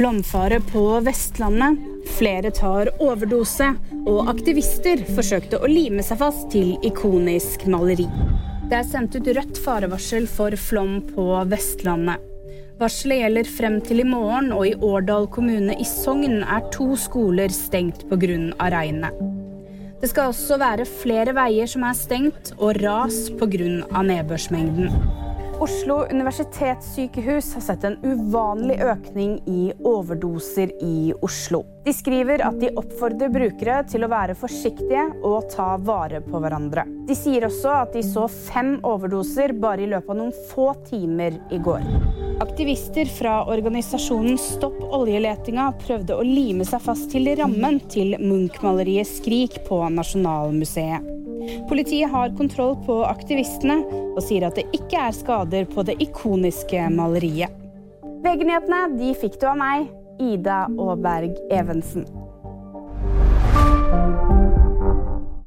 Flomfare på Vestlandet. Flere tar overdose. Og aktivister forsøkte å lime seg fast til ikonisk maleri. Det er sendt ut rødt farevarsel for flom på Vestlandet. Varselet gjelder frem til i morgen, og i Årdal kommune i Sogn er to skoler stengt pga. regnet. Det skal også være flere veier som er stengt, og ras pga. nedbørsmengden. Oslo universitetssykehus har sett en uvanlig økning i overdoser i Oslo. De skriver at de oppfordrer brukere til å være forsiktige og ta vare på hverandre. De sier også at de så fem overdoser bare i løpet av noen få timer i går. Aktivister fra organisasjonen Stopp oljeletinga prøvde å lime seg fast til rammen til Munch-maleriet Skrik på Nasjonalmuseet. Politiet har kontroll på aktivistene, og sier at det ikke er skader på det ikoniske maleriet. VG-nyhetene de fikk du av meg, Ida Aaberg Evensen.